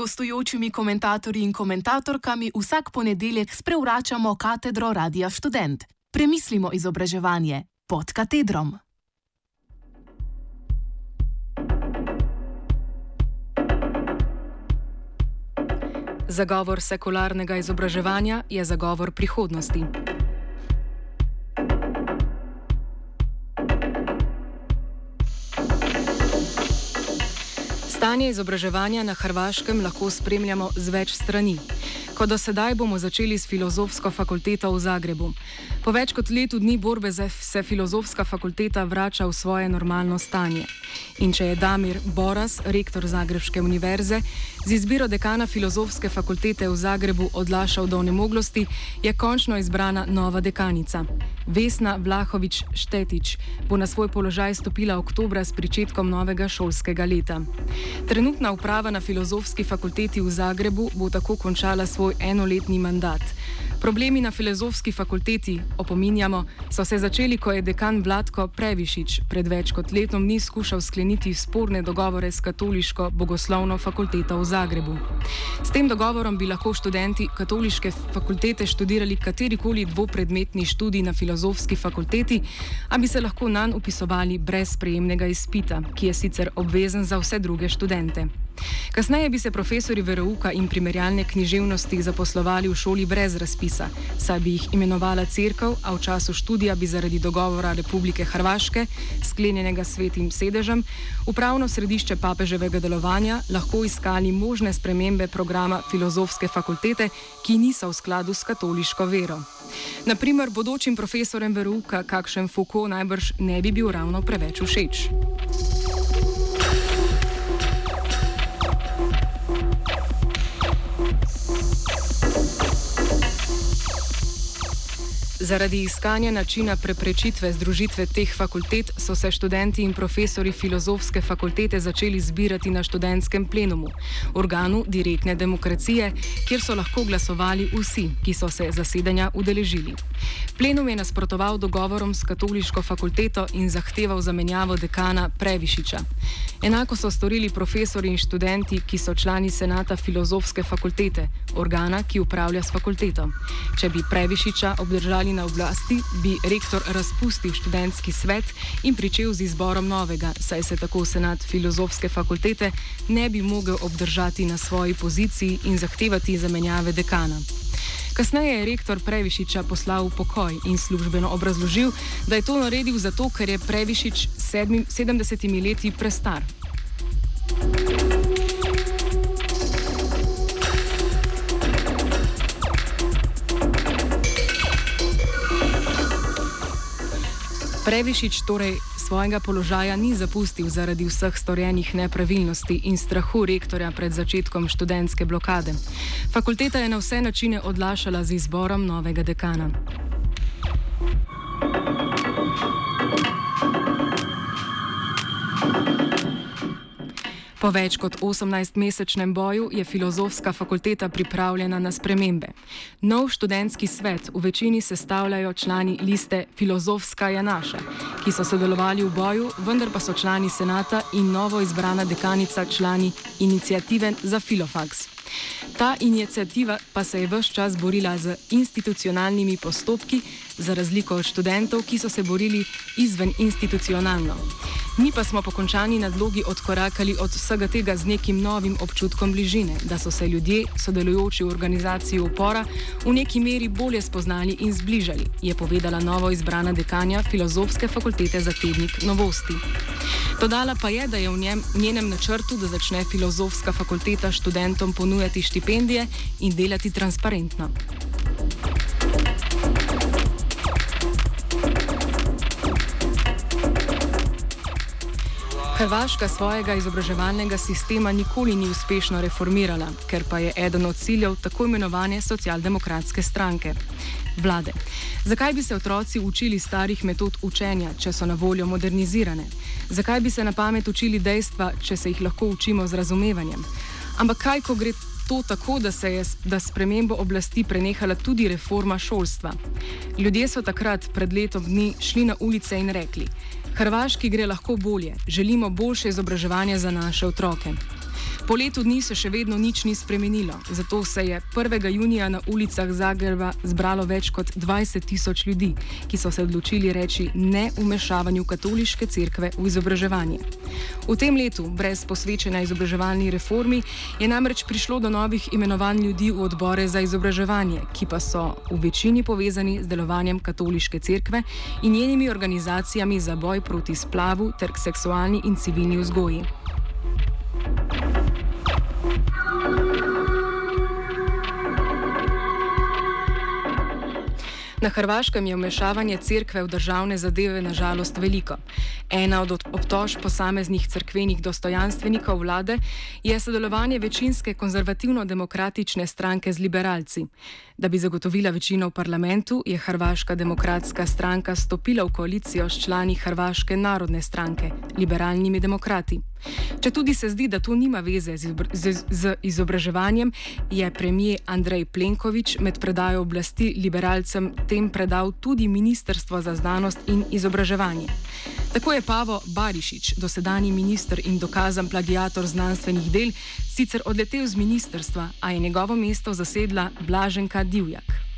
gostujočimi komentatorji in komentatorkami vsak ponedeljek sprevračamo katedro Radia Student. Premislimo izobraževanje pod katedrom. Zagovor sekularnega izobraževanja je zagovor prihodnosti. Stanje izobraževanja na Hrvaškem lahko spremljamo z več strani. Kot do sedaj bomo začeli s filozofsko fakulteto v Zagrebu. Po več kot letu dni borbe se filozofska fakulteta vrača v svoje normalno stanje. In če je Damir Boras, rektor Zagrebske univerze, z izbiro dekana filozofske fakultete v Zagrebu odlašal do nemoglosti, je končno izbrana nova dekanica. Vesna Vlahovič Štetič bo na svoj položaj stopila oktobra s pričetkom novega šolskega leta. Trenutna uprava na filozofski fakulteti v Zagrebu bo tako končala svoj svoj enoletni mandat. Problemi na filozofski fakulteti, opominjamo, so se začeli, ko je dekan Vladko Previšič pred več kot letom dni skušal skleniti sporne dogovore s Katoliško bogoslovno fakulteto v Zagrebu. S tem dogovorom bi lahko študenti katoliške fakultete študirali katerikoli dvopredmetni študij na filozofski fakulteti, a bi se lahko nanj upisovali brez sprejemnega izpita, ki je sicer obvezen za vse druge študente. Kasneje bi se profesori verouka in primerjalne književnosti zaposlovali v šoli brez razpisa, saj bi jih imenovala crkva, a v času študija bi zaradi dogovora Republike Hrvaške, sklenjenega svetim sedežem, upravno središče papeževega delovanja lahko iskali možne spremembe programa filozofske fakultete, ki niso v skladu s katoliško vero. Naprimer, bodočim profesorjem verouka, kakšen Foucault najbrž ne bi bil ravno preveč všeč. Zaradi iskanja načina preprečitve združitve teh fakultet so se študenti in profesori filozofske fakultete začeli zbirati na študentskem plenumu, organu direktne demokracije, kjer so lahko glasovali vsi, ki so se zasedanja udeležili. Plenum je nasprotoval dogovorom s katoliško fakulteto in zahteval zamenjavo dekana Previšiča. Enako so storili profesori in študenti, ki so člani senata filozofske fakultete, organa, ki upravlja s fakulteto. Če bi Previšiča obdržali ostali na oblasti, bi rektor razpustil študentski svet in pričel z izborom novega, saj se tako senat filozofske fakultete ne bi mogel obdržati na svoji poziciji in zahtevati zamenjave dekana. Kasneje je rektor Previšiča poslal v pokoj in službeno obrazložil, da je to naredil zato, ker je Previšič s 70 leti prestar. Previšič torej svojega položaja ni zapustil zaradi vseh storjenih nepravilnosti in strahu rektorja pred začetkom študentske blokade. Fakulteta je na vse načine odlašala z izborom novega dekana. Po več kot 18-mesečnem boju je filozofska fakulteta pripravljena na spremembe. Nov študentski svet v večini sestavljajo člani liste Filozofska je naša, ki so sodelovali v boju, vendar pa so člani senata in novo izbrana dekanica člani inicijative za Filofax. Ta inicijativa pa se je vse čas borila z institucionalnimi postopki, za razliko od študentov, ki so se borili izven institucionalno. Mi pa smo po končani nadlogi odkorakali od vsega tega z nekim novim občutkom bližine, da so se ljudje, sodelujoči v organizaciji upora, v neki meri bolje spoznali in zbližali, je povedala novo izbrana dekanja Filozofske fakultete za tednik Novosti. Dodala pa je, da je v njem, njenem načrtu, da začne Filozofska fakulteta študentom ponujati štipendije in delati transparentno. Hrvaška svojega izobraževalnega sistema nikoli ni uspešno reformirala, ker pa je eden od ciljev tako imenovane socialdemokratske stranke vlade. Zakaj bi se otroci učili starih metod učenja, če so na voljo modernizirane? Zakaj bi se na pamet učili dejstva, če se jih lahko učimo z razumevanjem? Ampak kaj, ko gre to tako, da se je da spremembo oblasti prenehala tudi reforma šolstva? Ljudje so takrat, pred letom dni, šli na ulice in rekli: Hrvaški gre lahko bolje, želimo boljše izobraževanje za naše otroke. Po letu dni se še vedno nič ni spremenilo, zato se je 1. junija na ulicah Zagreba zbralo več kot 20 tisoč ljudi, ki so se odločili reči ne umešavanju katoliške cerkve v izobraževanje. V tem letu, brez posvečanja izobraževalni reformi, je namreč prišlo do novih imenovanj ljudi v odbore za izobraževanje, ki pa so v večini povezani z delovanjem katoliške cerkve in njenimi organizacijami za boj proti splavu ter seksualni in civilni vzgoji. Na Hrvaškem je vmešavanje cerkve v državne zadeve nažalost veliko. Ena od obtožb posameznih cerkvenih dostojanstvenikov vlade je sodelovanje večinske konzervativno-demokratične stranke z liberalci. Da bi zagotovila večino v parlamentu, je Hrvaška demokratska stranka stopila v koalicijo s člani Hrvaške narodne stranke, liberalnimi demokrati. Če tudi se zdi, da to nima veze z, izobraževanjem, je premijer Andrej Plenković med predajo oblasti liberalcem tem predal tudi Ministrstvo za znanost in izobraževanje. Tako je Pavo Barišič, dosedani minister in dokazan plagiator znanstvenih del, sicer odletel z ministrstva, a je njegovo mesto zasedla Blaženka Divjak.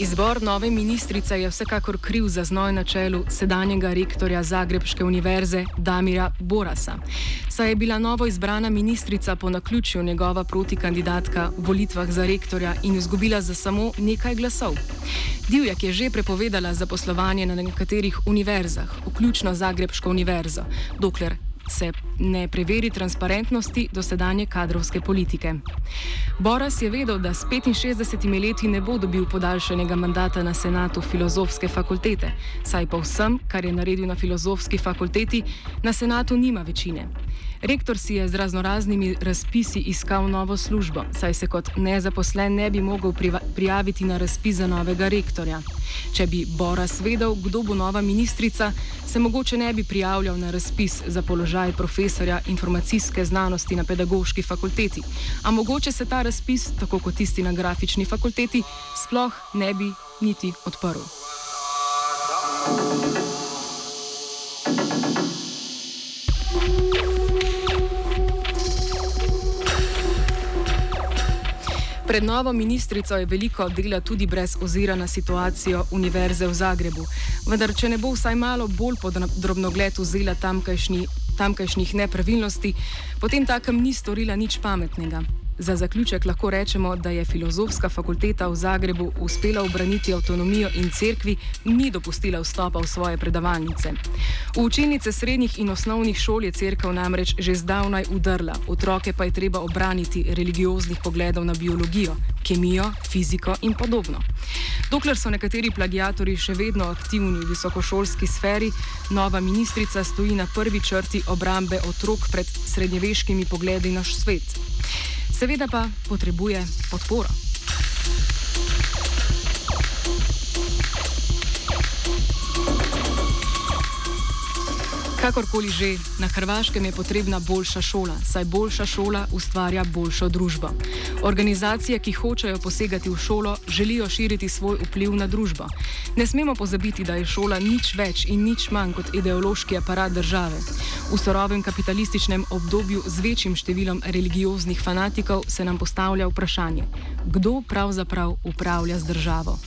Izbor nove ministrice je vsekakor kriv za znoj na čelu sedanjega rektorja Zagrebške univerze Damira Borasa. Saj je bila novo izbrana ministrica po naključju njegova protikandidatka v volitvah za rektorja in izgubila za samo nekaj glasov. Divjak je že prepovedala zaposlovanje na nekaterih univerzah, vključno Zagrebško univerzo, dokler se ne preveri transparentnosti dosedanje kadrovske politike. Boras je vedel, da s 65 leti ne bo dobil podaljšanega mandata na senatu filozofske fakultete, saj pa vsem, kar je naredil na filozofski fakulteti, na senatu nima večine. Rektor si je z raznoraznimi razpisi iskal novo službo, saj se kot nezaposlen ne bi mogel prijaviti na razpis za novega rektorja. Če bi Boras vedel, kdo bo nova ministrica, se mogoče ne bi prijavljal na razpis za položaj profesorja informacijske znanosti na pedagoški fakulteti. A mogoče se ta razpis, tako kot tisti na grafični fakulteti, sploh ne bi niti odprl. Pred novo ministrico je veliko dela tudi brez ozira na situacijo Univerze v Zagrebu. Vendar, če ne bo vsaj malo bolj pod drobnogled vzela tamkajšnjih nepravilnosti, potem takem ni storila nič pametnega. Za zaključek lahko rečemo, da je filozofska fakulteta v Zagrebu uspela obraniti avtonomijo in cerkvi ni dopustila vstopa v svoje predavalnice. V učilnice srednjih in osnovnih šol je cerkev namreč že zdavnaj udrla, otroke pa je treba obraniti religioznih pogledov na biologijo, kemijo, fiziko in podobno. Dokler so nekateri plagiatori še vedno aktivni v visokošolski sferi, nova ministrica stoji na prvi črti obrambe otrok pred srednjeveškimi pogledi na svet. Seveda pa potrebuje podporo. Kakorkoli že, na Hrvaškem je potrebna boljša šola, saj boljša šola ustvarja boljšo družbo. Organizacije, ki hočejo posegati v šolo, želijo širiti svoj vpliv na družbo. Ne smemo pozabiti, da je šola nič več in nič manj kot ideološki aparat države. V sorovem kapitalističnem obdobju z večjim številom religioznih fanatikov se nam postavlja vprašanje, kdo pravzaprav upravlja z državo.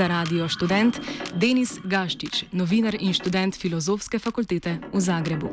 Za radio študent Denis Gaščič, novinar in študent Filozofske fakultete v Zagrebu.